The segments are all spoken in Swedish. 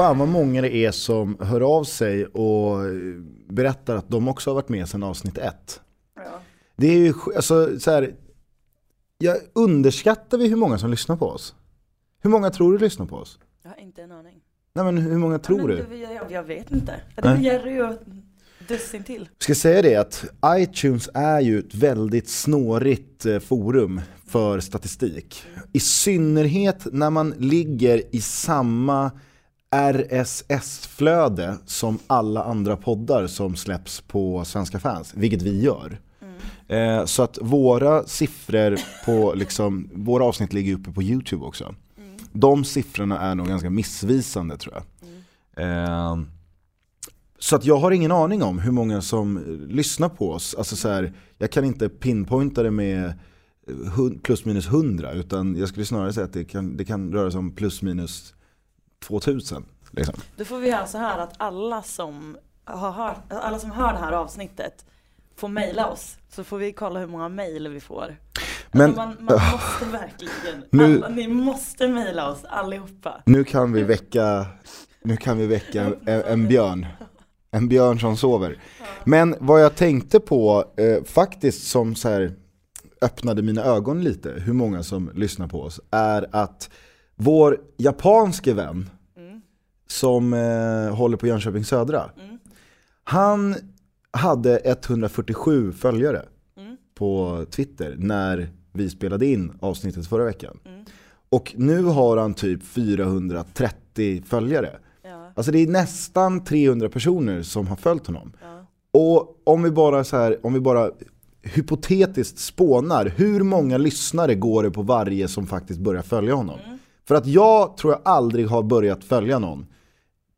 fan vad många det är som hör av sig och berättar att de också har varit med sedan avsnitt ett. Ja. Det är ju, alltså så här, jag underskattar vi hur många som lyssnar på oss? Hur många tror du lyssnar på oss? Jag har inte en aning. Nej men hur många tror du? det- Jag, jag vet inte. Det är. Jerry och dussin till. Jag ska säga det att iTunes är ju ett väldigt snårigt eh, forum för statistik. I synnerhet när man ligger i samma RSS-flöde som alla andra poddar som släpps på Svenska fans, vilket vi gör. Eh, Så att våra siffror på, liksom, våra avsnitt ligger uppe på YouTube också. De siffrorna är nog ganska missvisande tror jag. Eh, så att jag har ingen aning om hur många som lyssnar på oss. Alltså så här, jag kan inte pinpointa det med eh, plus minus 100 utan jag skulle snarare säga att det kan, det kan röra sig om plus minus 2000. Liksom. Då får vi göra så här att alla som, har hört, alla som hör det här avsnittet får mejla oss. Så får vi kolla hur många mejl vi får. Men alltså man, man måste verkligen, Nu- alla, ni måste mejla oss allihopa. nu kan vi väcka, nu kan vi väcka en, en björn. En björn som sover. Men vad jag tänkte på eh, faktiskt som så här öppnade mina ögon lite, hur många som lyssnar på oss, är att vår japanske vän som eh, håller på Jönköping Södra, han hade 147 följare på Twitter när vi spelade in avsnittet förra veckan. Och nu har han typ 430 följare. Ja. Alltså det är nästan 300 personer som har följt honom. Och om vi bara så här, om vi bara hypotetiskt spånar, hur många lyssnare går det på varje som faktiskt börjar följa honom? För att jag tror jag aldrig har börjat följa någon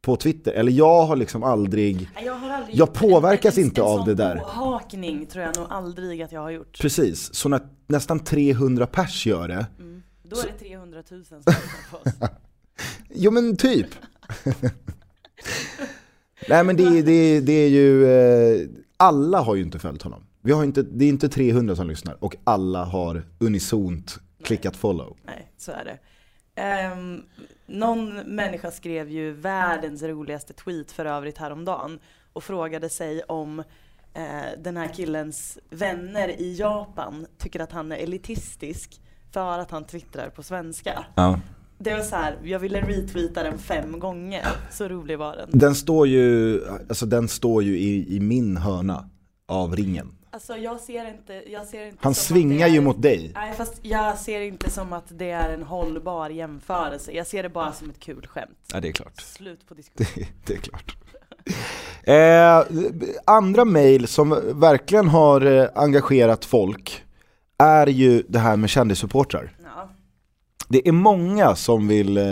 på Twitter, eller jag har liksom aldrig, Jag, har aldrig Jag påverkas en, en, inte en av sån det där. påhakning tror jag nog aldrig att jag har gjort. precis, så när nästan 300 pers gör det, Då är det 300 000 som på oss. Jo men typ. Nej men det, det, det är ju, eh, alla har ju inte följt honom. Vi har inte, det är inte 300 som lyssnar och alla har unisont klickat follow. Nej, så är det. Ehm, någon människa skrev ju världens roligaste tweet för övrigt häromdagen och frågade sig om eh, den här killens vänner i Japan tycker att han är elitistisk för att han twittrar på svenska. Ja. Det var så här, jag ville retweeta den fem gånger, så rolig var den. Den står ju, alltså den står ju i, i min hörna av ringen. Alltså jag ser inte, jag ser inte Han svingar ju är- mot dig. Nej fast jag ser inte som att det är en hållbar jämförelse. Jag ser det bara som ett kul skämt. Ja det är klart. Slut på diskussion. Det, det är klart. Eh, andra mejl som verkligen har eh, engagerat folk är ju det här med kändissupportrar. Ja. Det är många som vill, eh,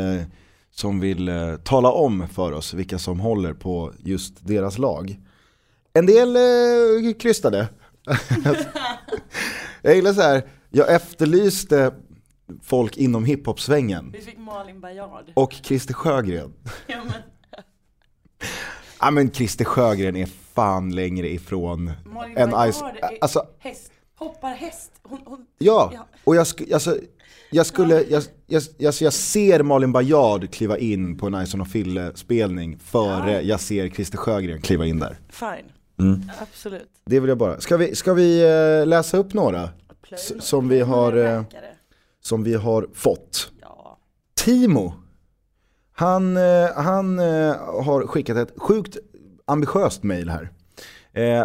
som vill eh, tala om för oss vilka som håller på just deras lag. En del eh, krystade. jag gillar så här, jag efterlyste folk inom hiphop-svängen Vi fick Malin Baryard. och Christer Sjögren. Ja, men, Ja men Christer Sjögren är fan längre ifrån Malin en Baryard ice... är Alltså, häst. Hoppar häst. Hon, hon, ja. Ja. Och jag, sk- alltså, jag skulle, jag, jag, jag, jag ser Malin Baryard kliva in på en Ison och Fille spelning före jag ser Christer Sjögren kliva in där. Fine. Mm. Absolut. Det vill jag bara. Ska vi, ska vi eh, läsa upp några som vi har, eh, som vi har fått? Ja. Timo, han, eh, han har skickat ett sjukt ambitiöst mail här.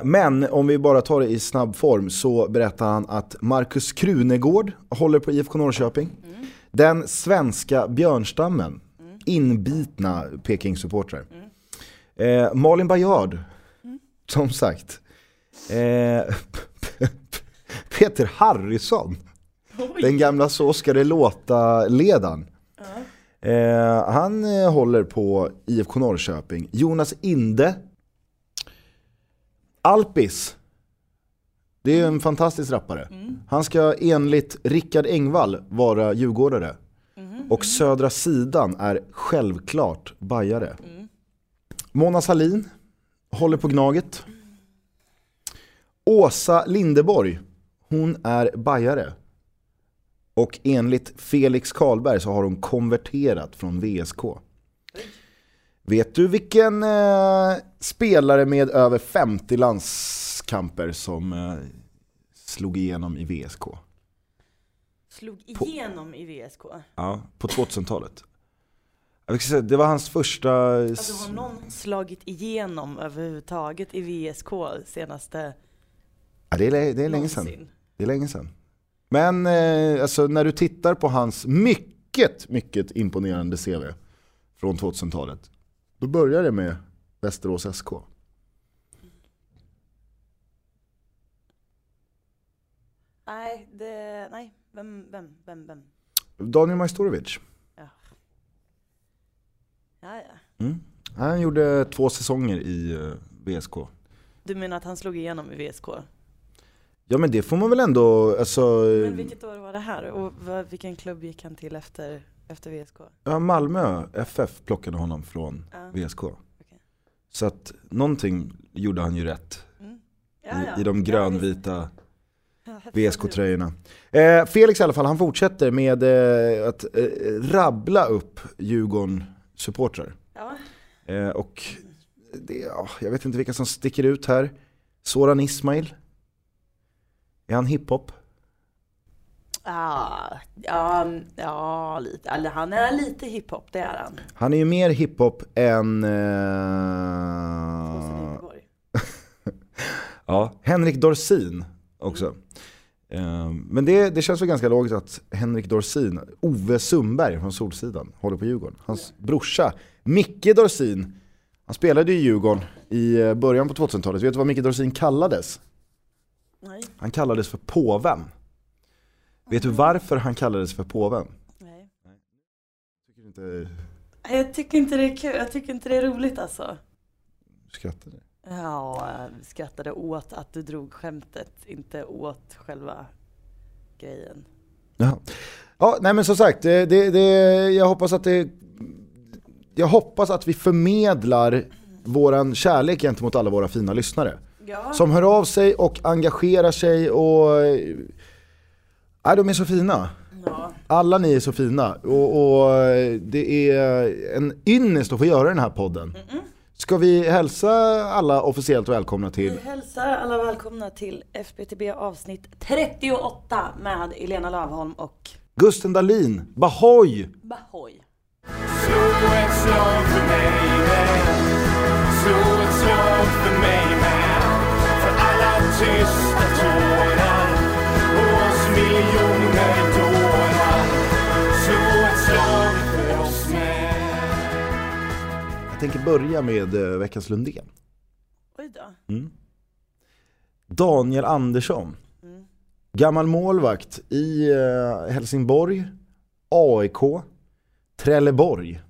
Men om vi bara tar det i snabb form så berättar han att Markus Krunegård håller på IFK Norrköping. Den svenska björnstammen, inbitna Peking-supportrar. Eh, Malin Baryard, som sagt. Eh, Peter Harrison, den gamla Så ska det låta-ledaren. Eh, han eh, håller på IFK Norrköping. Jonas Inde. Alpis. Det är en fantastisk rappare. Han ska enligt Rickard Engvall vara djurgårdare. Och Södra Sidan är självklart bajare. Mona Salin håller på Gnaget. Åsa Lindeborg, hon är bajare. Och enligt Felix Karlberg så har hon konverterat från VSK. Vet du vilken eh, spelare med över 50 landskamper som eh, slog igenom i VSK? Slog igenom i VSK. Ja, på 2000-talet. Säga, det var hans första... Alltså har någon slagit igenom överhuvudtaget i VSK senaste Ja, det, är, det är länge sedan. Det är länge sedan. Men eh, alltså, när du tittar på hans mycket, mycket imponerande CV från 2000-talet. Då börjar det med Västerås SK. Nej, det, nej. Vem, vem, vem, vem? Daniel Majstorovic. Ja, ja. Mm. Han gjorde två säsonger i eh, VSK. Du menar att han slog igenom i VSK? Ja men det får man väl ändå, alltså, Men vilket år var det här? Och vilken klubb gick han till efter, efter VSK? ja, Malmö FF plockade honom från Ja. VSK. Så att någonting gjorde han ju rätt Mm. i, i de grönvita Ja, VSK-tröjorna. Eh, Felix i alla fall, han fortsätter med eh, att eh, rabbla upp Djurgården-supportrar. Ja. Eh, och det, ja, jag vet inte vilka som sticker ut här. Soran Ismail. Är han hiphop? Ja, ja, ja, lite. Eller han är lite hiphop, det är han. Han är ju mer hiphop än... Eh, ja, Henrik Dorsin också. Eh, men det, det känns väl ganska logiskt att Henrik Dorsin, Ove Sundberg från Solsidan, håller på Djurgården. Hans brorsa, Micke Dorsin, han spelade i Djurgården i eh, början på 2000-talet. Vet du vad Micke Dorsin kallades? Nej, Han kallades för påven. Vet du varför han kallades för påven? nej. Tycker inte Jag tycker inte det är kul, jag tycker inte det är roligt alltså. skrattar du? Ja, skrattade åt att du drog skämtet, inte åt själva grejen. Jaha. Ja, nej men som sagt, det, det, det, jag hoppas att det... Jag hoppas att vi förmedlar våran kärlek gentemot alla våra fina lyssnare. Ja. Som hör av sig och engagerar sig och... Nej, de är så fina. ja. Alla ni är så fina och, och det är en ynnest att få göra den här podden. Ska vi hälsa alla officiellt välkomna till Vi hälsar alla välkomna till FBTB avsnitt 38 med Elena Lavholm och Gusten Dahlin, Bahoy! Bahoy. Slå ett slag för mig med Slå ett slag för mig med För alla tysta tänker börja med eh, veckans Lundén. Oj då. Mm. Daniel Andersson. Mm. Gammal målvakt i eh, Helsingborg, AIK, Trelleborg.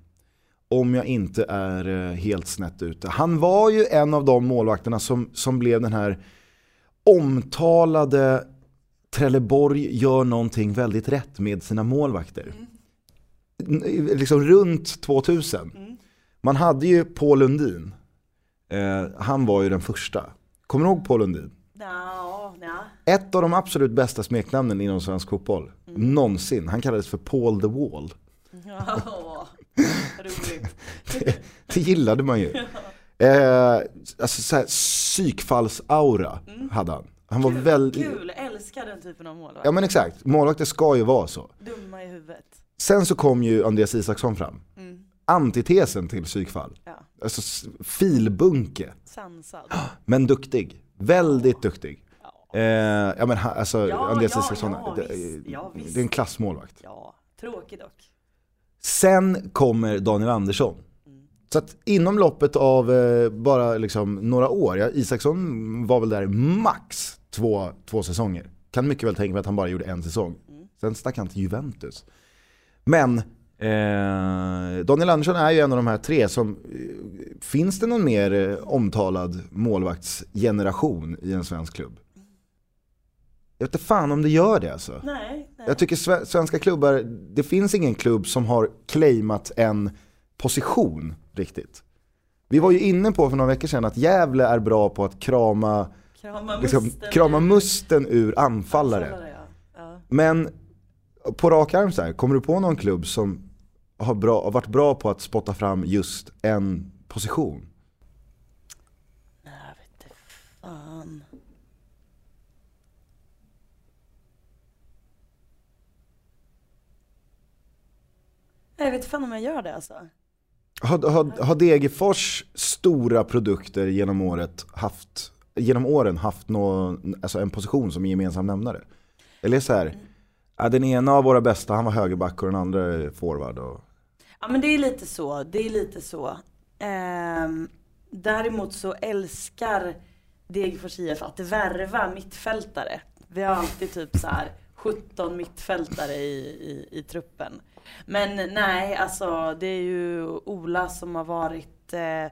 Om jag inte är eh, helt snett ute. Han var ju en av de målvakterna som, som blev den här omtalade Trelleborg gör någonting väldigt rätt med sina målvakter. N- Liksom runt 2000. Man hade ju Paul Lundin. Eh, han var ju den första. Kommer du ihåg Paul Lundin? Ja, ja. Ett av de absolut bästa smeknamnen inom svensk fotboll. Någonsin. Han kallades för Paul the Wall. ja. Roligt. Det gillade man ju. Eh, alltså såhär psykfallsaura hade han. Han var väldigt... Kul, älskar den typen av målvakt. Ja men exakt, målvakter ska ju vara så. Dumma i huvudet. Sen så kom ju Andreas Isaksson fram. Mm. Antitesen till psykfall. Ja. Alltså filbunke, Sansad. men duktig. Väldigt duktig. Ja. Eh, ja men alltså Ja, Andreas ja, Isaksson, ja, det, visst. Ja, visst. det är en klassmålvakt. ja. Tråkig dock. Sen kommer Daniel Andersson. Så att inom loppet av eh, bara liksom några år, ja, Isaksson var väl där max två, två säsonger. Kan mycket väl tänka mig att han bara gjorde en säsong. Sen stack han till Juventus. Men eh, Daniel Andersson är ju en av de här tre som, eh, finns det någon mer eh, omtalad målvaktsgeneration i en svensk klubb? Jag vet inte fan om det gör det alltså. Nej, nej. Jag tycker sve- svenska klubbar, det finns ingen klubb som har claimat en position riktigt. Vi var ju inne på för några veckor sedan att Gävle är bra på att krama, Krama liksom, musten. krama musten ur anfallare. Anfallare, ja. ja. Men på rak arm så här, kommer du på någon klubb som har, bra, har varit bra på att spotta fram just en position? Jag vet inte fan. Jag vet fan om jag gör det alltså. Har, har, har Degerfors stora produkter genom året haft, genom åren haft någon, alltså en position som är gemensam nämnare? Eller så här, den ena av våra bästa han var högerback och den andra är forward. Och... Ja men det är lite så, det är lite så. Ehm, däremot så älskar Degerfors IF att värva mittfältare. Vi har alltid typ så här 17 mittfältare i, i, i truppen. Men nej, alltså det är ju Ola som har varit eh,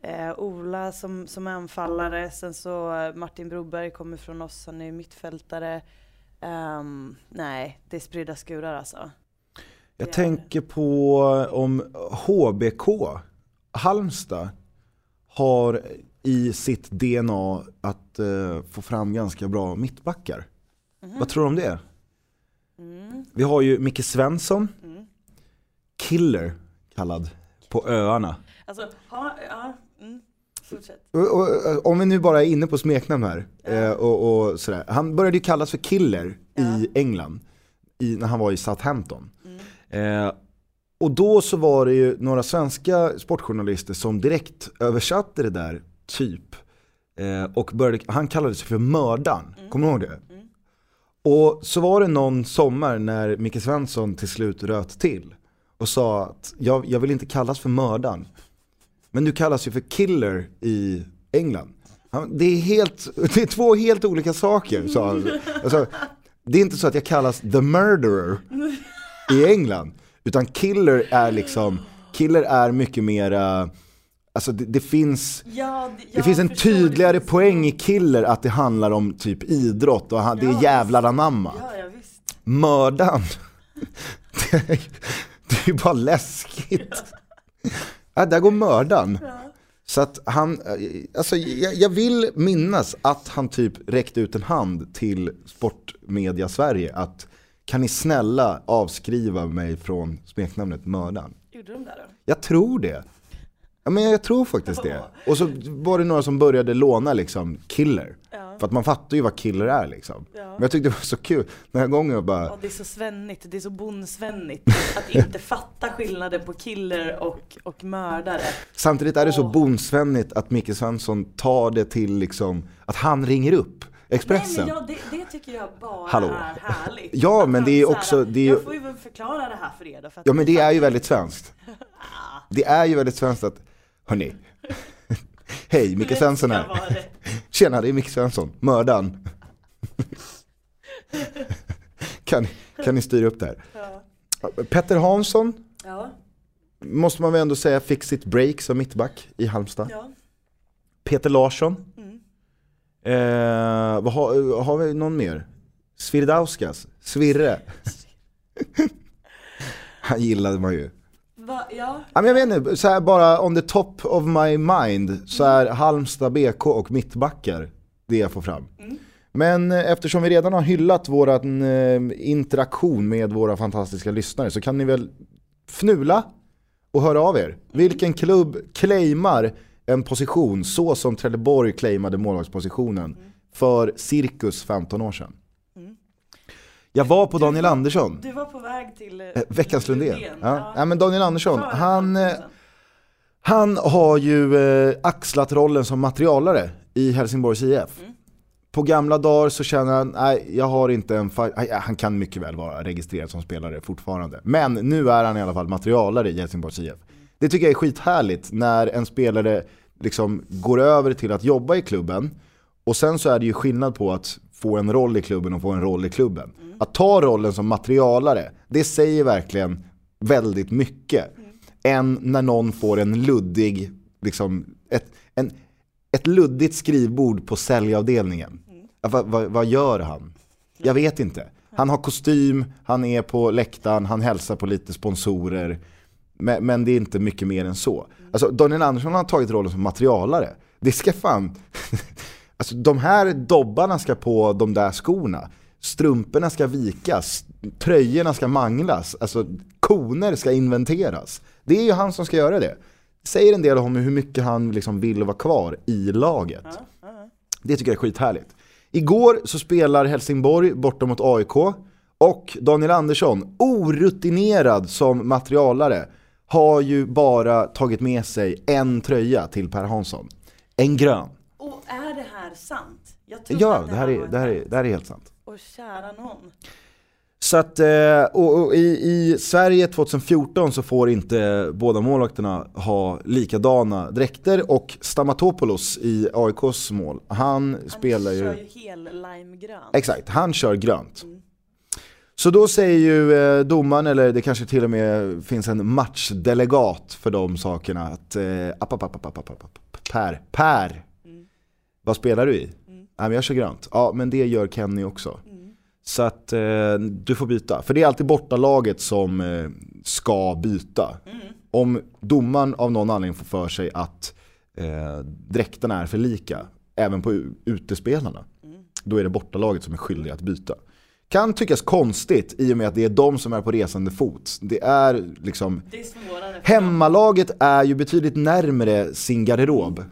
eh, Ola som, som anfallare. Sen så eh, Martin Broberg kommer från oss, han är mittfältare. Um, nej, det är spridda skurar alltså. Jag tänker på om HBK, Halmstad, har i sitt DNA att eh, få fram ganska bra mittbackar. Vad tror du om det? Mm, Vi har ju Micke Svensson, mm. Killer kallad, på öarna. Alltså, ha, ja, mm. Och, och, om vi nu bara är inne på smeknamn här, eh, och, och sådär. Han började ju kallas för Killer i England, i, när han var i Southampton. Eh, och då så var det ju några svenska sportjournalister som direkt översatte det där, typ. Eh, och började, han kallade sig för mördaren, kommer du ihåg det? Och så var det någon sommar när Micke Svensson till slut röt till och sa att jag, jag vill inte kallas för mördaren. Men du kallas ju för killer i England. Han, det, är helt, det är två helt olika saker, sa han. Alltså, det är inte så att jag kallas the murderer i England. Utan killer är liksom, killer är mycket mera, alltså det, det finns Ja, det, det finns en tydligare det. poäng i killer att det handlar om typ idrott och han, det Ja, är jävlar anamma. Ja, ja visst. Mördan, det är, ju bara läskigt. Ja, där går mördan. Så att han, alltså jag, jag vill minnas att han typ räckte ut en hand till Sportmedia Sverige att kan ni snälla avskriva mig från smeknamnet mördan? Gjorde de det då? Jag tror det. Ja men jag tror faktiskt det. Och så var det några som började låna liksom killer. Ja. För att man fattar ju vad killer är liksom. Ja. Men jag tyckte det var så kul, den här gången jag bara, Ja, det är så svennigt, det är så bondsvennigt att inte fatta skillnaden på killer och, och mördare. samtidigt är det så Åh. bonsvennigt att Micke Svensson tar det till liksom, att han ringer upp Expressen. Nej, men ja, det, det tycker jag bara Hallå. är härligt. Ja, men det är också- det är Jag får ju väl förklara det här för er då. För Ja men det är ju väldigt svenskt. Det är ju väldigt svenskt att, hörni, hej Micke Svensson här. Tjena, det är Micke Svensson, mördaren. kan, kan ni styra upp det här? Ja. Petter Hansson, Ja, måste man väl ändå säga, fick sitt break som mittback i Halmstad. ja. Peter Larsson. Mm. Eh, vad har, har vi någon mer? Svirdauskas, Svirre. Han gillade man ju. Va, ja. Jag vet inte, så här bara on the top of my mind så är Halmstad BK och mittbackar det jag får fram. Men eh, eftersom vi redan har hyllat vår interaktion med våra fantastiska lyssnare så kan ni väl fnula och höra av er. Vilken klubb claimar en position så som Trelleborg claimade målvaktspositionen för cirkus 15 år sedan? Jag var på Daniel Andersson. Du var på väg till eh, Eh, Veckans Lundén. Lundén. Ja. Ja, men Daniel Andersson, han, eh, han har ju eh, axlat rollen som materialare i Helsingborgs IF. Mm. På gamla dagar så känner han, nej jag har inte en. Nej, Han kan mycket väl vara registrerad som spelare fortfarande. Men nu är han i alla fall materialare i Helsingborgs IF. Det tycker jag är skithärligt när en spelare liksom går över till att jobba i klubben. Och sen så är det ju skillnad på att få en roll i klubben och få en roll i klubben. Att ta rollen som materialare, det säger verkligen väldigt mycket. Än när någon får en luddig, liksom, ett, en, ett luddigt skrivbord på säljavdelningen. Ja, vad, vad, vad gör han? Jag vet inte. Han har kostym, han är på läktaren, han hälsar på lite sponsorer. Men, men det är inte mycket mer än så. Alltså Daniel Andersson har tagit rollen som materialare. Det ska fan... Alltså de här dobbarna ska på de där skorna. strumporna ska vikas, tröjorna ska manglas, alltså koner ska inventeras. Det är ju han som ska göra det. Säger en del om hur mycket han liksom vill vara kvar i laget. Det tycker jag är skithärligt. Igår så spelar Helsingborg borta mot AIK och Daniel Andersson, orutinerad som materialare, har ju bara tagit med sig en tröja till Per Hansson. En grön. Och är det här sant? Jag trodde Ja, att det här, är, det, här är, det här är helt sant. Och kära någon. Så att, eh, och, och i, i Sverige 2014 så får inte båda målvakterna ha likadana dräkter och Stamatopoulos i AIKs mål, han, Han spelar ju... kör ju hel limegrön. Exakt, han kör grönt. Så då säger ju eh, domaren, eller det kanske till och med finns en matchdelegat för de sakerna, att eh, app, app, app, app, app, app, Per, Per, vad spelar du i? Nej men jag kör grönt. Ja men det gör Kenny också. Så att eh, du får byta. För det är alltid bortalaget som eh, ska byta. Om domaren av någon anledning får för sig att eh, dräkterna är för lika, även på utespelarna, då är det bortalaget som är skyldiga att byta. Kan tyckas konstigt i och med att det är de som är på resande fot. Det är liksom Det är. Hemmalaget är ju betydligt närmre sin garderob,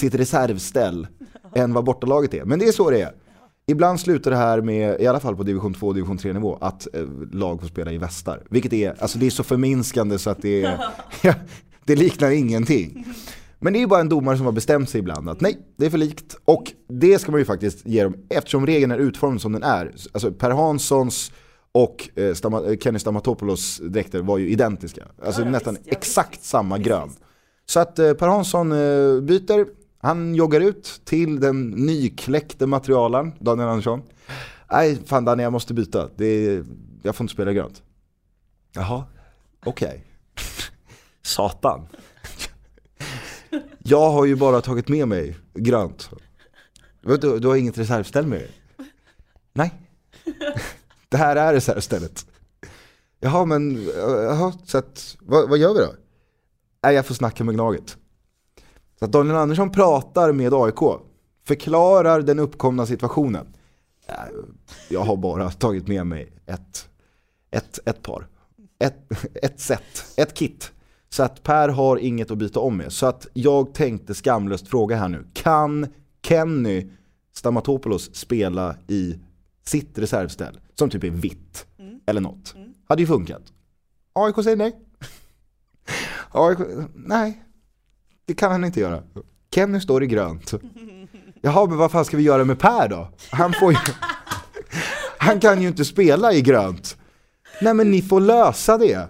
sitt reservställ, än vad bortalaget är. Men det är så det är. Ibland slutar det här med, i alla fall på division 2 och division 3 nivå, att eh, lag får spela i västar. Vilket är, alltså det är så förminskande så att det är, ja, det liknar ingenting. Men det är ju bara en domare som har bestämt sig ibland att nej, det är för likt. Och det ska man ju faktiskt ge dem, eftersom regeln är utformad som den är. Alltså Per Hanssons och eh, Stama, eh, Kenny Stamatopoulos dräkter var ju identiska. Alltså Ja, nästan visst, exakt visst. samma grön. Så att eh, Per Hansson eh, byter, han joggar ut till den nykläckte materialen, Daniel Andersson. Nej, fan Danny jag måste byta, det är, jag får inte spela grönt. Jaha, okej. Satan. Jag har ju bara tagit med mig grönt. Du, du har inget reservställ med dig? Nej. Det här är reservstället. Jaha men, jaha, så att, vad, vad gör vi då? Nej, jag får snacka med Gnaget. Så att Daniel Andersson pratar med AIK, förklarar den uppkomna situationen. Äh, jag har bara tagit med mig ett, ett, ett par, ett, ett set, ett kit. Så att Per har inget att byta om med. Så att jag tänkte skamlöst fråga här nu, kan Kenny Stamatopoulos spela i sitt reservställ, som typ är vitt, eller något? Hade ju funkat. AIK säger nej. AIK, nej, det kan han inte göra. Kenny står i grönt. Jaha, men vad fan ska vi göra med Per då? Han får ju... Han kan ju inte spela i grönt. Nej men ni får lösa det.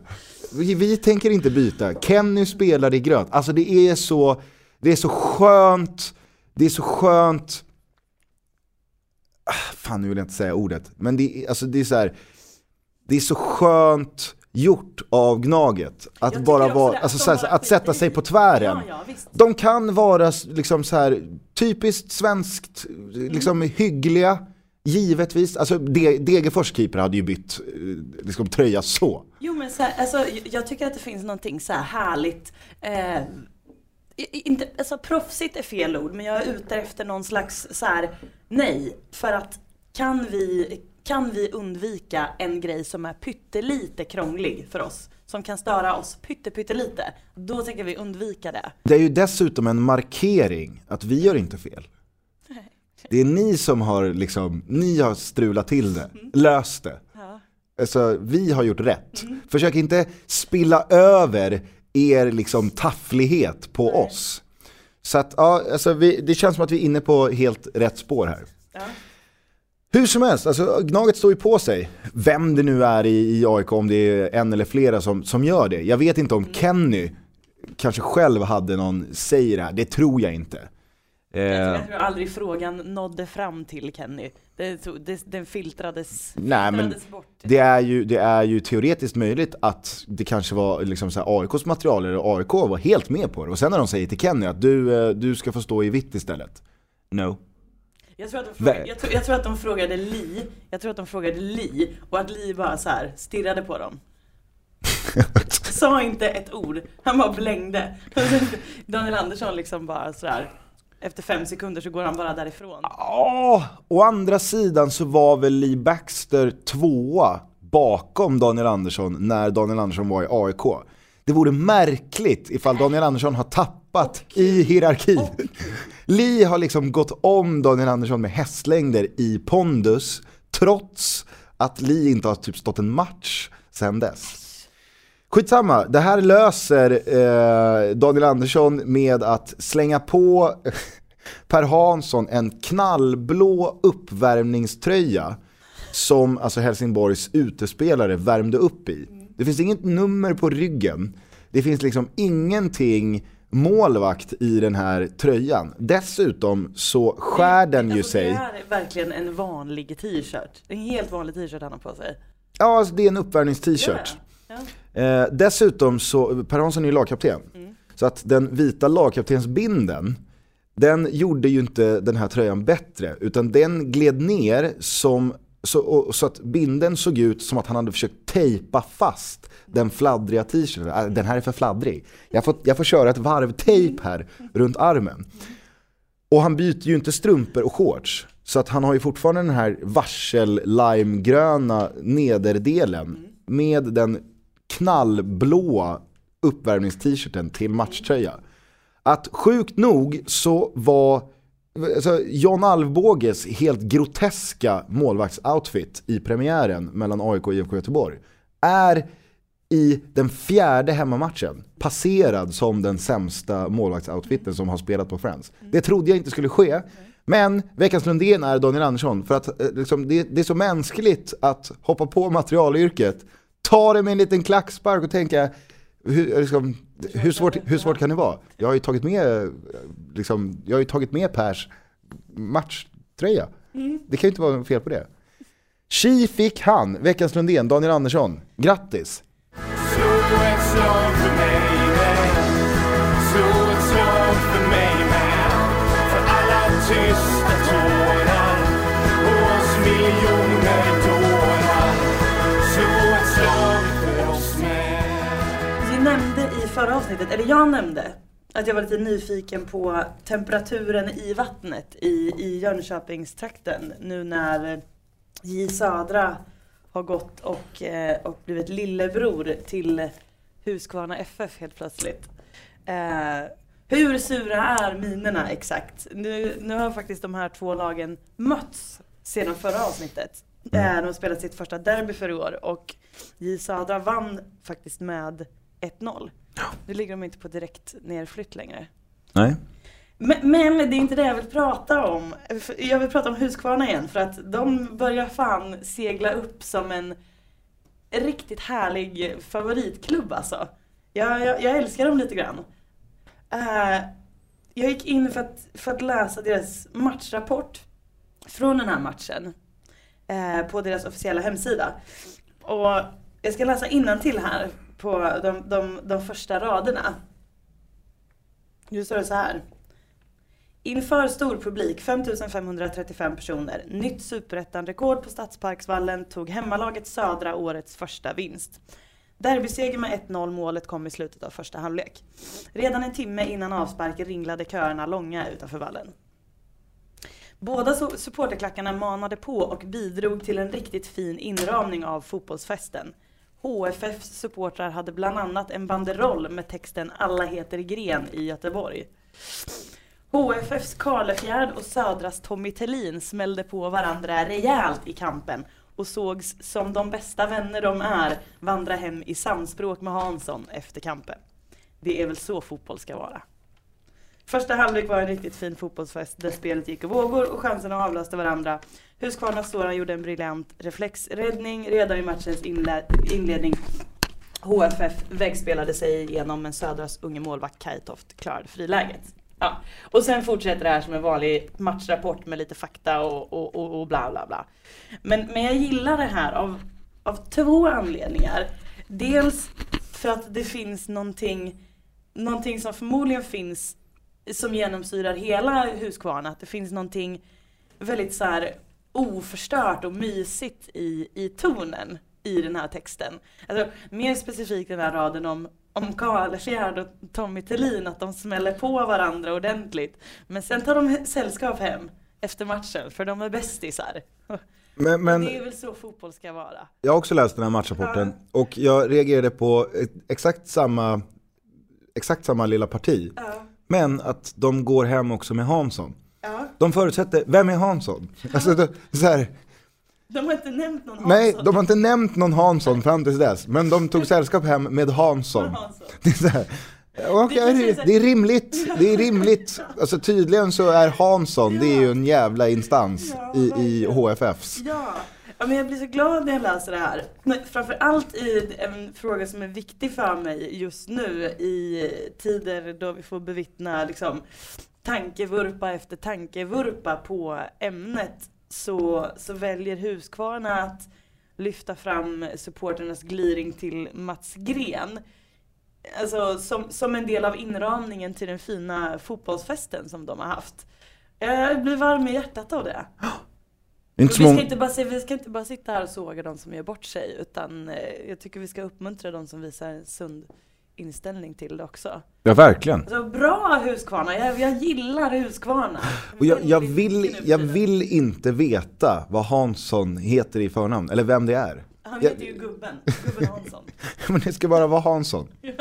Vi, vi tänker inte byta. Kenny spelar i grönt. Alltså det är så, det är så skönt, det är så skönt. Ah, Fan nu vill jag inte säga ordet. Men det, alltså, det är så här, det är så skönt gjort av Gnaget. Att bara vara, alltså, att de så här, bara att sätta sig på tvären. Ja, ja. De kan vara liksom så här typiskt svenskt, liksom hyggliga, givetvis. Alltså De- Degerfors keeper hade ju bytt eh, liksom, tröja så. Jo men så här, alltså, jag tycker att det finns någonting så här härligt. Eh, inte, alltså proffsigt är fel ord, men jag är ute efter någon slags så här, nej, för att kan vi, kan vi undvika en grej som är pyttelite krånglig för oss, som kan störa oss pytte, pyttelite, då tänker vi undvika det. Det är ju dessutom en markering att vi gör inte fel. Det är ni som har liksom, ni har strulat till det, löst det. Alltså, vi har gjort rätt. Försök inte spilla över er liksom tafflighet på oss. Så att, ja, alltså vi, det känns som att vi är inne på helt rätt spår här. Ja. Hur som helst, alltså, Gnaget står ju på sig. Vem det nu är i, i AIK, om det är en eller flera som, som gör det. Jag vet inte om Kenny kanske själv hade någon säg i det här, det tror jag inte. Eh, Jag tror aldrig frågan nådde fram till Kenny. Det, den filtrades, Nej, men filtrades bort. det är, ju, det är ju teoretiskt möjligt att det kanske var liksom så här AIKs material, eller AIK var helt med på det. Och sen när de säger till Kenny att du, eh, du ska få stå i vitt istället. No. Jag tror, att de frågade, jag, tror, jag tror att de frågade Li, jag tror att de frågade Li och att Li bara så här stirrade på dem. Sa inte ett ord, han bara blängde. Daniel Andersson liksom bara sådär. Efter fem sekunder så går han bara därifrån. Ja, å andra sidan så var väl Lee Baxter tvåa bakom Daniel Andersson när Daniel Andersson var i AIK. Det vore märkligt ifall Daniel Andersson har tappat i hierarki. Lee har liksom gått om Daniel Andersson med hästlängder i pondus, trots att Lee inte har typ stått en match sen dess. Skitsamma, det här löser eh, Daniel Andersson med att slänga på Per Hansson en knallblå uppvärmningströja som alltså Helsingborgs utespelare värmde upp i. Det finns inget nummer på ryggen, det finns liksom ingenting målvakt i den här tröjan. Dessutom så skär den ju Alltså, sig. Det här är verkligen en vanlig t-shirt. En helt vanlig t-shirt han har på sig. Ja, alltså det är en uppvärmnings-t-shirt. Ja. Eh, dessutom så, Per Hansson är ju lagkapten. Så att den vita lagkaptensbinden, den gjorde ju inte den här tröjan bättre. Utan den gled ner som, så, och, så att binden såg ut som att han hade försökt tejpa fast den fladdriga t-shirten. Äh, den här är för fladdrig. Jag får, jag får köra ett varv tejp här runt armen. Och han byter ju inte strumpor och shorts. Så att han har ju fortfarande den här varsel limegröna nederdelen med den knallblåa uppvärmnings-t-shirten till matchtröja. Att sjukt nog så var alltså John Alvbåges helt groteska målvaktsoutfit i premiären mellan AIK och IFK Göteborg är i den fjärde hemmamatchen passerad som den sämsta målvaktsoutfiten som har spelat på Friends. Det trodde jag inte skulle ske. Men veckans Lundén är Daniel Andersson för att eh, liksom, det, det är så mänskligt att hoppa på materialyrket, ta det med en liten klackspark och tänka hur, liksom, hur, svårt, hur svårt kan det vara? Jag har ju tagit med, liksom, jag har ju tagit med Pers matchtröja. Det kan ju inte vara fel på det. Tji fick han, veckans Lundén, Daniel Andersson. Grattis! Slå förra avsnittet, eller jag nämnde, att jag var lite nyfiken på temperaturen i vattnet i, i Jönköpingstrakten nu när J Södra har gått och, eh, och blivit lillebror till Huskvarna FF helt plötsligt. Eh, hur sura är minerna exakt? Nu, nu har faktiskt de här två lagen mötts sedan förra avsnittet. Eh, de spelat sitt första derby för i år och J Södra vann faktiskt med 1-0. Nu ligger de inte på direkt nedflytt längre. Nej. Men, men det är inte det jag vill prata om. Jag vill prata om Huskvarna igen för att de börjar fan segla upp som en riktigt härlig favoritklubb alltså. Jag, jag, jag älskar dem lite grann. Eh, jag gick in för att, för att läsa deras matchrapport från den här matchen eh, på deras officiella hemsida. Och jag ska läsa till här på de, de, de första raderna. Nu står det så här. Inför stor publik, 5535 personer, nytt superettan-rekord på Stadsparksvallen, tog hemmalaget Södra årets första vinst. Derbyseger med 1-0, målet kom i slutet av första halvlek. Redan en timme innan avspark ringlade köerna långa utanför vallen. Båda supporterklackarna manade på och bidrog till en riktigt fin inramning av fotbollsfesten. HFFs supportrar hade bland annat en banderoll med texten “Alla heter Gren” i Göteborg. HFFs Karlefjärd och Södras Tommy Tellin smällde på varandra rejält i kampen och sågs som de bästa vänner de är vandra hem i samspråk med Hansson efter kampen. Det är väl så fotboll ska vara. Första halvlek var en riktigt fin fotbollsfest där spelet gick i vågor och chanserna avlöste varandra. Husqvarna Soran gjorde en briljant reflexräddning redan i matchens inled- inledning. HFF vägspelade sig igenom men Södras unge målvakt Kajtoft klarade friläget. Ja. Och sen fortsätter det här som en vanlig matchrapport med lite fakta och, och, och, och bla bla bla. Men, men jag gillar det här av, av två anledningar. Dels för att det finns någonting, någonting som förmodligen finns som genomsyrar hela Huskvarna. Att det finns någonting väldigt så här oförstört och mysigt i, i tonen i den här texten. Alltså, mer specifikt den här raden om om Karlfjärd och Tommy Thelin att de smäller på varandra ordentligt. Men sen tar de sällskap hem efter matchen för de är bästisar. Men, men Det är väl så fotboll ska vara. jag har också läst den här matchrapporten och jag reagerade på exakt samma, exakt samma lilla parti. Ja. Men att de går hem också med Hansson. Ja. De förutsätter, vem är Hansson? Alltså, det, så här, De har inte nämnt någon nej, Hansson. de har inte nämnt någon Hansson fram tills dess, men de tog sällskap hem med Hansson. Hansson. Det är, så här, och Det är det, så- det är rimligt, det är rimligt. Alltså tydligen så är Hansson, det är ju en jävla instans Ja, i, i. HFFs. Ja ja, men jag blir så glad när jag läser det här. Framförallt i en fråga som är viktig för mig just nu i tider då vi får bevittna liksom, tankevurpa efter tankevurpa på ämnet så, så väljer Huskvarna att lyfta fram supporternas gliring till Mats Gren. Alltså som, som en del av inramningen till den fina fotbollsfesten som de har haft. Jag blir varm i hjärtat av det. Inte vi, ska inte bara, vi ska inte bara sitta här och såga de som gör bort sig utan eh, jag tycker vi ska uppmuntra de som visar en sund inställning till det också. ja verkligen. Alltså bra Husqvarna, jag, jag gillar Husqvarna. Och jag, jag, vill, jag vill inte veta vad Hansson heter i förnamn, eller vem det är. Han jag- heter ju gubben, gubben Hansson. Men det ska bara vara Hansson.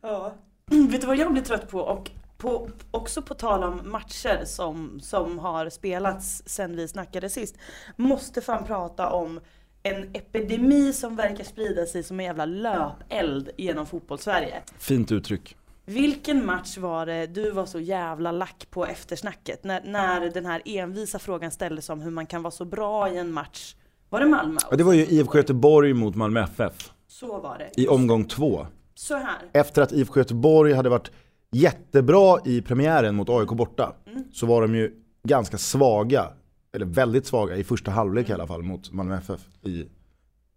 ja. Vet du vad jag blir trött på? Och på, också på tal om matcher som, som har spelats sen vi snackade sist. Måste fan prata om en epidemi som verkar sprida sig som en jävla löpeld genom fotbollssverige. Fint uttryck. Vilken match var det du var så jävla lack på eftersnacket? När, när den här envisa frågan ställdes om hur man kan vara så bra i en match. Var det Malmö? Ja, det var ju IFK Göteborg mot Malmö FF Så var det. i omgång två. Så här. Efter att IFK Göteborg hade varit jättebra i premiären mot AIK borta så var de ju ganska svaga, eller väldigt svaga i första halvlek i alla fall mot Malmö FF i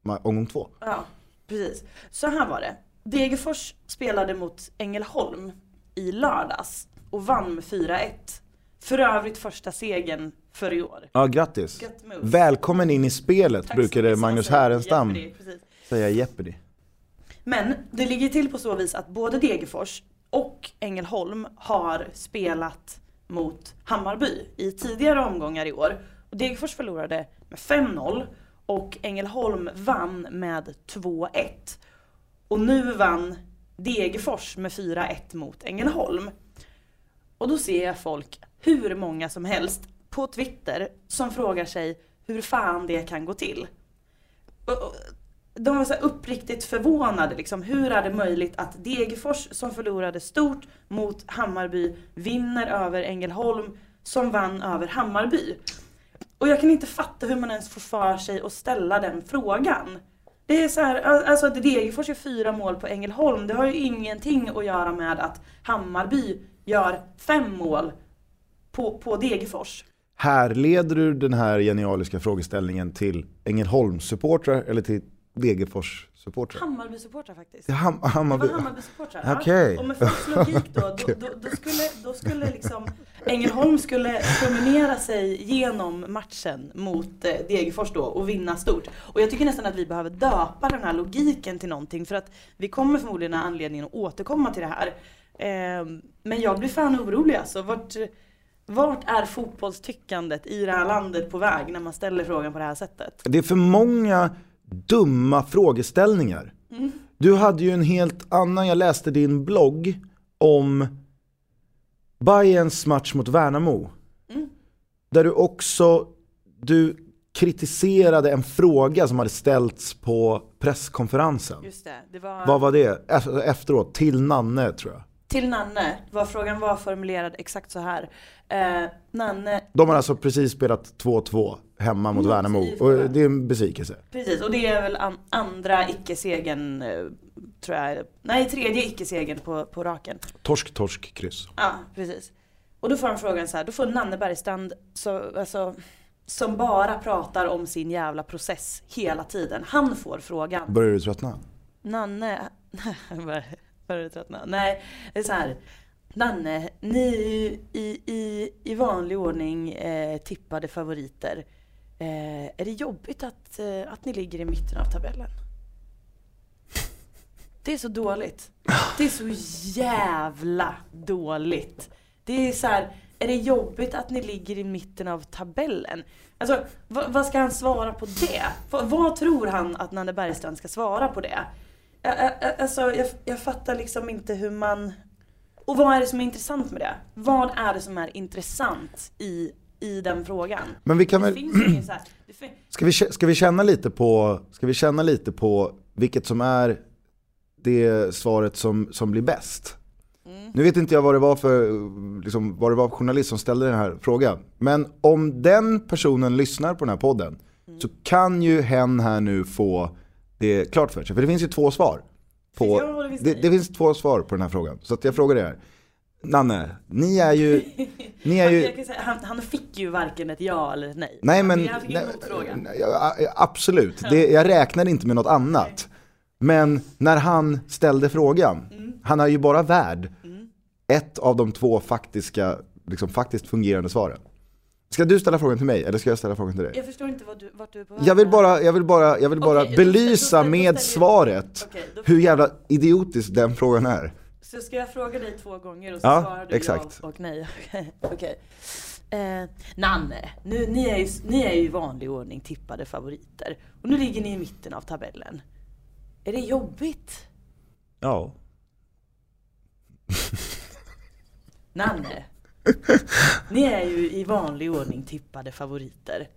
omgång två. Ja, precis. Så här var det. Degerfors spelade mot Ängelholm i lördags och vann med 4-1. För övrigt första segern för i år. Ja, grattis. Välkommen in i spelet Tack brukade Magnus Härenstam säga i Jeopardy. Men det ligger till på så vis att både Degerfors och Ängelholm har spelat mot Hammarby i tidigare omgångar i år. Och Degerfors förlorade med 5-0 och Ängelholm vann med 2-1. Och nu vann Degerfors med 4-1 mot Ängelholm. Och då ser jag folk, hur många som helst, på Twitter som frågar sig hur fan det kan gå till. De var så uppriktigt förvånade. Liksom. Hur är det möjligt att Degerfors som förlorade stort mot Hammarby vinner över Ängelholm som vann över Hammarby? Och jag kan inte fatta hur man ens får för sig att ställa den frågan. Det är så här, alltså att Degerfors gör fyra mål på Ängelholm, det har ju ingenting att göra med att Hammarby gör fem mål på, på Degerfors. Härleder du den här genialiska frågeställningen till Ängelholms-supportrar eller till Degerfors-supportrar? Hammarby-supportrar faktiskt. Till Ham- Det Hammarby? var Hammarby-supportrar. Ja. Och med folks logik då, då, då, då skulle, då skulle liksom Ängelholm skulle promenera sig genom matchen mot eh, Degerfors då och vinna stort. Och jag tycker nästan att vi behöver döpa den här logiken till någonting för att vi kommer förmodligen ha anledning att återkomma till det här. Eh, men jag blir fan orolig alltså. Vart, vart är fotbollstyckandet i det här landet på väg när man ställer frågan på det här sättet? Det är för många dumma frågeställningar. Du hade ju en helt annan, jag läste din blogg om Bayerns match mot Värnamo. Där du också, du kritiserade en fråga som hade ställts på presskonferensen. Just det, det var... Vad var det? Ef- Efteråt, till Nanne tror jag. Till Nanne var frågan var formulerad exakt så här. Eh, Nanne, De har alltså precis spelat 2-2 hemma mot Mot Värnamo och det är en besvikelse. precis och det är väl an, andra icke-segern, eh, tror jag. Nej, tredje icke-segern på, på raken. Torsk, torsk, kryss. Ja, precis. Och då får han frågan så här, då får Nanne Bergstrand, så, alltså, som bara pratar om sin jävla process hela tiden. Han får frågan. Börjar du tröttna? Nanne, börjar du tröttna? Nej, det är så här. Nanne, ni är ju i, i, i vanlig ordning eh, tippade favoriter. Eh, är det jobbigt att, eh, att ni ligger i mitten av tabellen? Det är så dåligt. Det är så jävla dåligt. Det är så här, är det jobbigt att ni ligger i mitten av tabellen? Alltså, vad, vad ska han svara på det? V vad tror han att Nanne Bergstrand ska svara på det? Alltså, jag, jag fattar liksom inte hur man... Och vad är det som är intressant med det? Vad är det som är intressant i, i den frågan? Men vi kan väl... Ska vi, ska vi känna lite på, ska vi känna lite på vilket som är det svaret som, som blir bäst? Nu vet inte jag vad det var för liksom, vad det var för journalist som ställde den här frågan. Men om den personen lyssnar på den här podden så kan ju hen här nu få det klart för sig. För det finns ju två svar. På, det finns det, finns två svar på den här frågan. Så jag frågar er. Nanne, ni är ju... Ni är ju säga, han, han fick ju varken ett ja eller ett nej. Nej men, han fick en nej, absolut. Det, jag räknade inte med något annat. Men när han ställde frågan, Mm. han är ju bara värd ett av de två faktiska, liksom faktiskt fungerande svaren. Ska du ställa frågan till mig eller ska jag ställa frågan till dig? Jag förstår inte vad du, vart du är på väg Jag vill bara, jag vill bara, jag vill bara då ställ- då belysa ställ- då med svaret då- hur jävla idiotisk den frågan är. Så ska jag fråga dig två gånger och så Ja, svarar du exakt. ja och nej? Okej. Eh, Nanne, nu, ni, är ju, ni är ju i vanlig ordning tippade favoriter. Och nu ligger ni i mitten av tabellen. Är det jobbigt? Ja. Nanne, ni är ju i vanlig ordning tippade favoriter.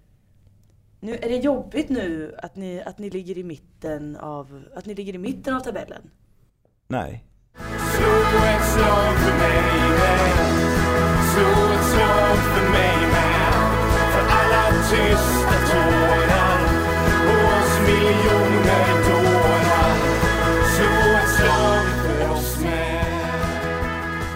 Nu, är det jobbigt nu att ni, att ni ligger i mitten av, att ni ligger i mitten av tabellen? Nej. Slå ett slag för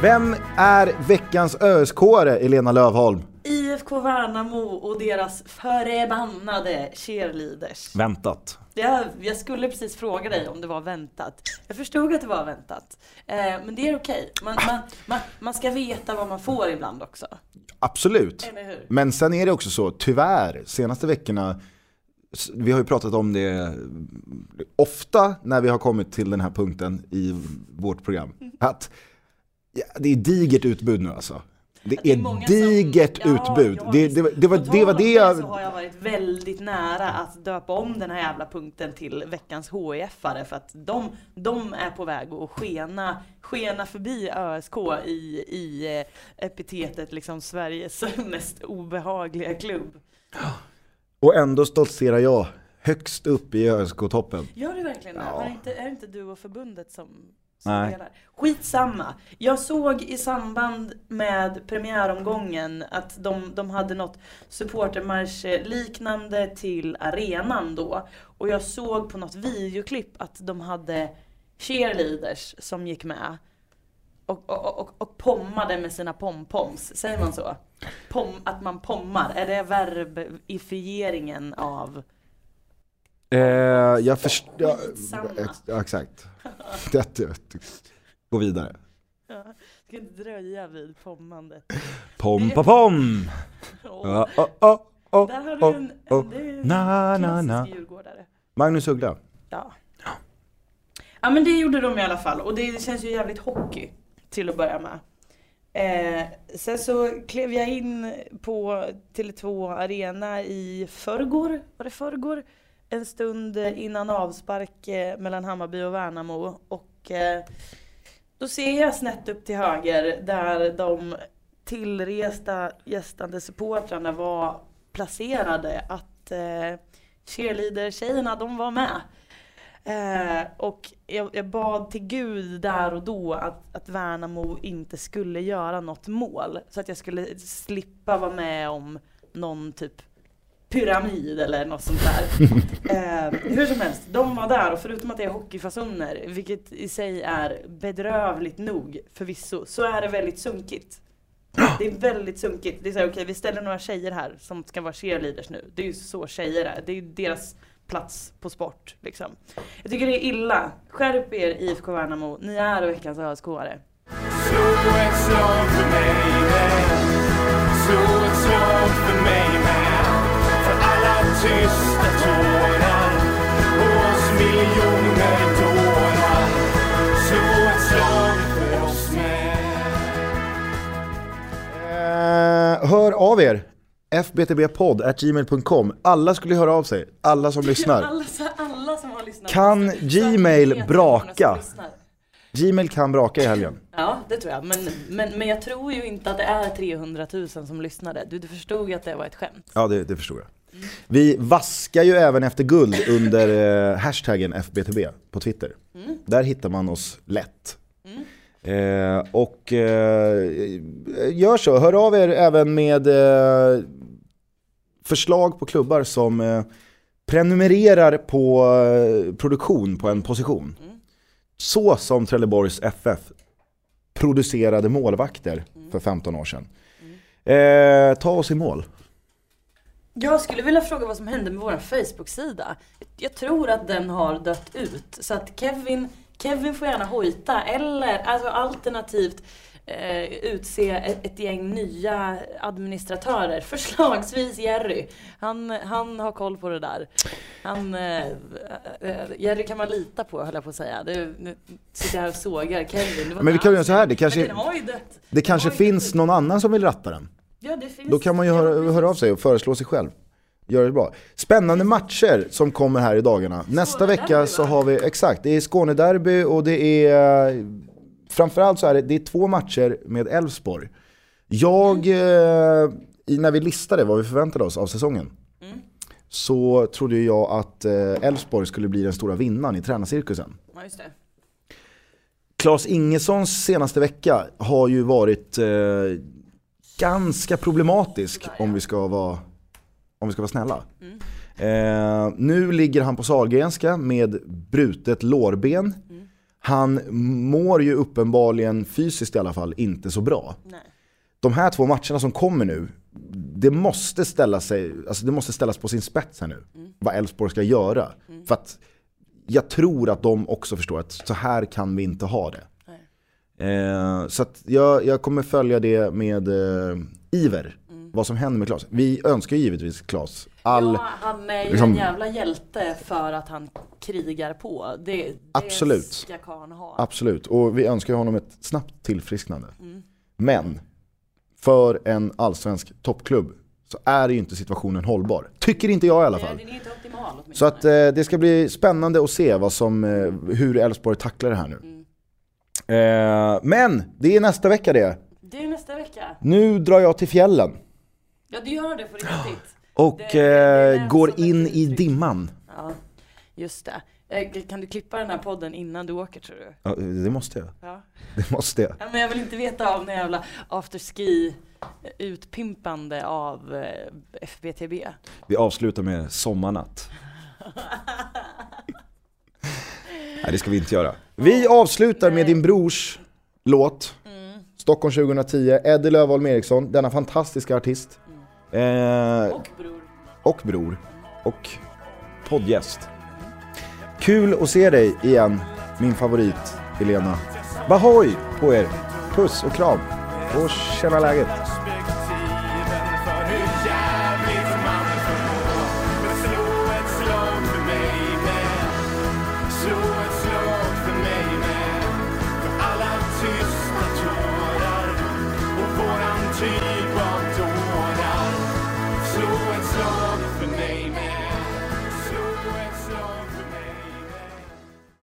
Vem är veckans ÖSK-are, Elena Lövholm? IFK Värnamo och deras förbannade cheerleaders. Väntat. Jag, jag skulle precis fråga dig om det var väntat. Jag förstod att det var väntat. Eh, men det är okej. Man, man, man, man ska veta vad man får ibland också. Absolut. Eller hur? Men sen är det också så, tyvärr, senaste veckorna, vi har ju pratat om det ofta när vi har kommit till den här punkten i vårt program. Att ja, det är digert utbud nu alltså. Det Det är som- digert Ja, utbud. ja, det, det, var- det, var, det var det om så jag... har jag varit väldigt nära att döpa om den här jävla punkten till veckans HIF-are för att de, de är på väg att skena, skena förbi ÖSK i, i eh, epitetet liksom Sveriges mest obehagliga klubb. Och ändå stoltserar jag högst upp i ÖSK-toppen. Gör du verkligen det? Ja. Det inte, är det inte du och förbundet som, som Nej. delar? Skitsamma. Jag såg i samband med premiäromgången att de, de hade något supportermarsch liknande till arenan då. Och jag såg på något videoklipp att de hade cheerleaders som gick med. Och, och, och, och pommade med sina pompoms. Säger man så? Pom, att man pommar. Är det verbifieringen av Eh, jag förstår... Ja, exakt. Det, gå vidare. Ja, ska inte dröja vid pommandet. Pom, pom, Ja, oh, oh, oh, Där har du en, oh. det är en Na, na, na. djurgårdare. Magnus Uggla. Ja. ja men det gjorde de i alla fall och det känns ju jävligt hockey till att börja med. Eh, sen så klev jag in på Tele2 Arena i förrgår, var det förrgår? En stund innan avspark eh, mellan Hammarby och Värnamo och eh, då ser jag snett upp till höger där de tillresta gästande supportrarna var placerade att eh, cheerleader-tjejerna de var med. Eh, och jag, jag bad till gud där och då att, att Värnamo inte skulle göra något mål. Så att jag skulle slippa vara med om någon typ pyramid eller något sånt där. Eh, hur som helst, de var där och förutom att det är hockeyfasoner, vilket i sig är bedrövligt nog förvisso, så är det väldigt sunkigt. Det är väldigt sunkigt. Det är såhär, okej vi ställer några tjejer här som ska vara cheerleaders nu. Det är ju så tjejer är. Det är ju deras plats på sport liksom. Jag tycker det är illa. Skärp er IFK Värnamo. Ni är veckans ÖSK-are. Slå ett slag för mig tysta tårar Hos miljoner dårar Slå ett slag för oss med eh, Hör av er! fbtbpodd.gmail.com Alla skulle höra av sig, alla som lyssnar. Alla, alla som har lyssnat. Kan Gmail braka? Gmail kan braka i helgen. Ja, det tror jag. Men, men, men jag tror ju inte att det är 300 000 som lyssnade. Du, du förstod att det var ett skämt. Ja, det, det förstod jag. Vi vaskar ju även efter guld under eh, hashtaggen FBTB på Twitter. Där hittar man oss lätt. Eh, och eh, gör så, hör av er även med eh, förslag på klubbar som eh, prenumererar på eh, produktion på en position. Så som Trelleborgs FF producerade målvakter för 15 år sedan. Eh, ta oss i mål. Jag skulle vilja fråga vad som hände med vår Facebook-sida. Jag tror att den har dött ut. Så att Kevin, Kevin får gärna hojta eller alltså alternativt eh, utse ett, ett gäng nya administratörer. Förslagsvis Jerry. Han, han har koll på det där. Han, eh, eh, Jerry kan man lita på höll jag på att säga. Det, nu sitter jag här och sågar Kevin. Men vi kan göra så här, det kanske-. Det kanske finns någon annan som vill ratta den. Ja, det finns. Då kan man ju höra, höra av sig och föreslå sig själv. Gör det bra. Spännande matcher som kommer här i dagarna. Nästa vecka så har vi, exakt, det är Skånederby och det är Framförallt så är det, det är två matcher med Elfsborg. Jag, eh, när vi listade vad vi förväntade oss av säsongen Så trodde jag att eh, Elfsborg skulle bli den stora vinnaren i tränarcirkusen. Ja, just det. Klas Ingessons senaste vecka har ju varit eh, ganska problematisk om vi ska vara, om vi ska vara snälla. Eh, nu ligger han på Sahlgrenska med brutet lårben. Han mår ju uppenbarligen fysiskt i alla fall inte så bra. Nej. De här två matcherna som kommer nu, det måste, ställa sig, alltså det måste ställas på sin spets här nu. Vad Elfsborg ska göra. För att jag tror att de också förstår att så här kan vi inte ha det. Eh, så jag, jag kommer följa det med eh, iver. Vad som händer med Klas. Vi önskar givetvis Klas all... Ja, han är ju liksom- en jävla hjälte för att han krigar på. Det, det Absolut. ska karln ha. Absolut, och vi önskar honom ett snabbt tillfrisknande. Men för en allsvensk toppklubb så är ju inte situationen hållbar. Tycker inte jag i alla Nej, fall. Inte optimal. Så att eh, det ska bli spännande att se vad som, eh, hur Elfsborg tacklar det här nu. Eh, men det är nästa vecka det. Det är nästa vecka. Nu drar jag till fjällen Ja, du gör det på riktigt. och Det- det- eh, går in i dimman. Ja, just det. Eh, Kan du klippa den här podden innan du åker tror du? Ja, det måste jag. Ja. Det måste jag. Ja, men jag vill inte veta om den jävla afterski utpimpande av eh, FBTB. Vi avslutar med sommarnatt. Nej det ska vi inte göra. Vi avslutar med din brors låt. Stockholm 2010, Eddie Lövholm Eriksson, denna fantastiska artist. Eh, Och bror. och bror. Och poddgäst. Kul att se dig igen, min favorit Elena. Bahoy på er! Puss och kram. Och känna läget.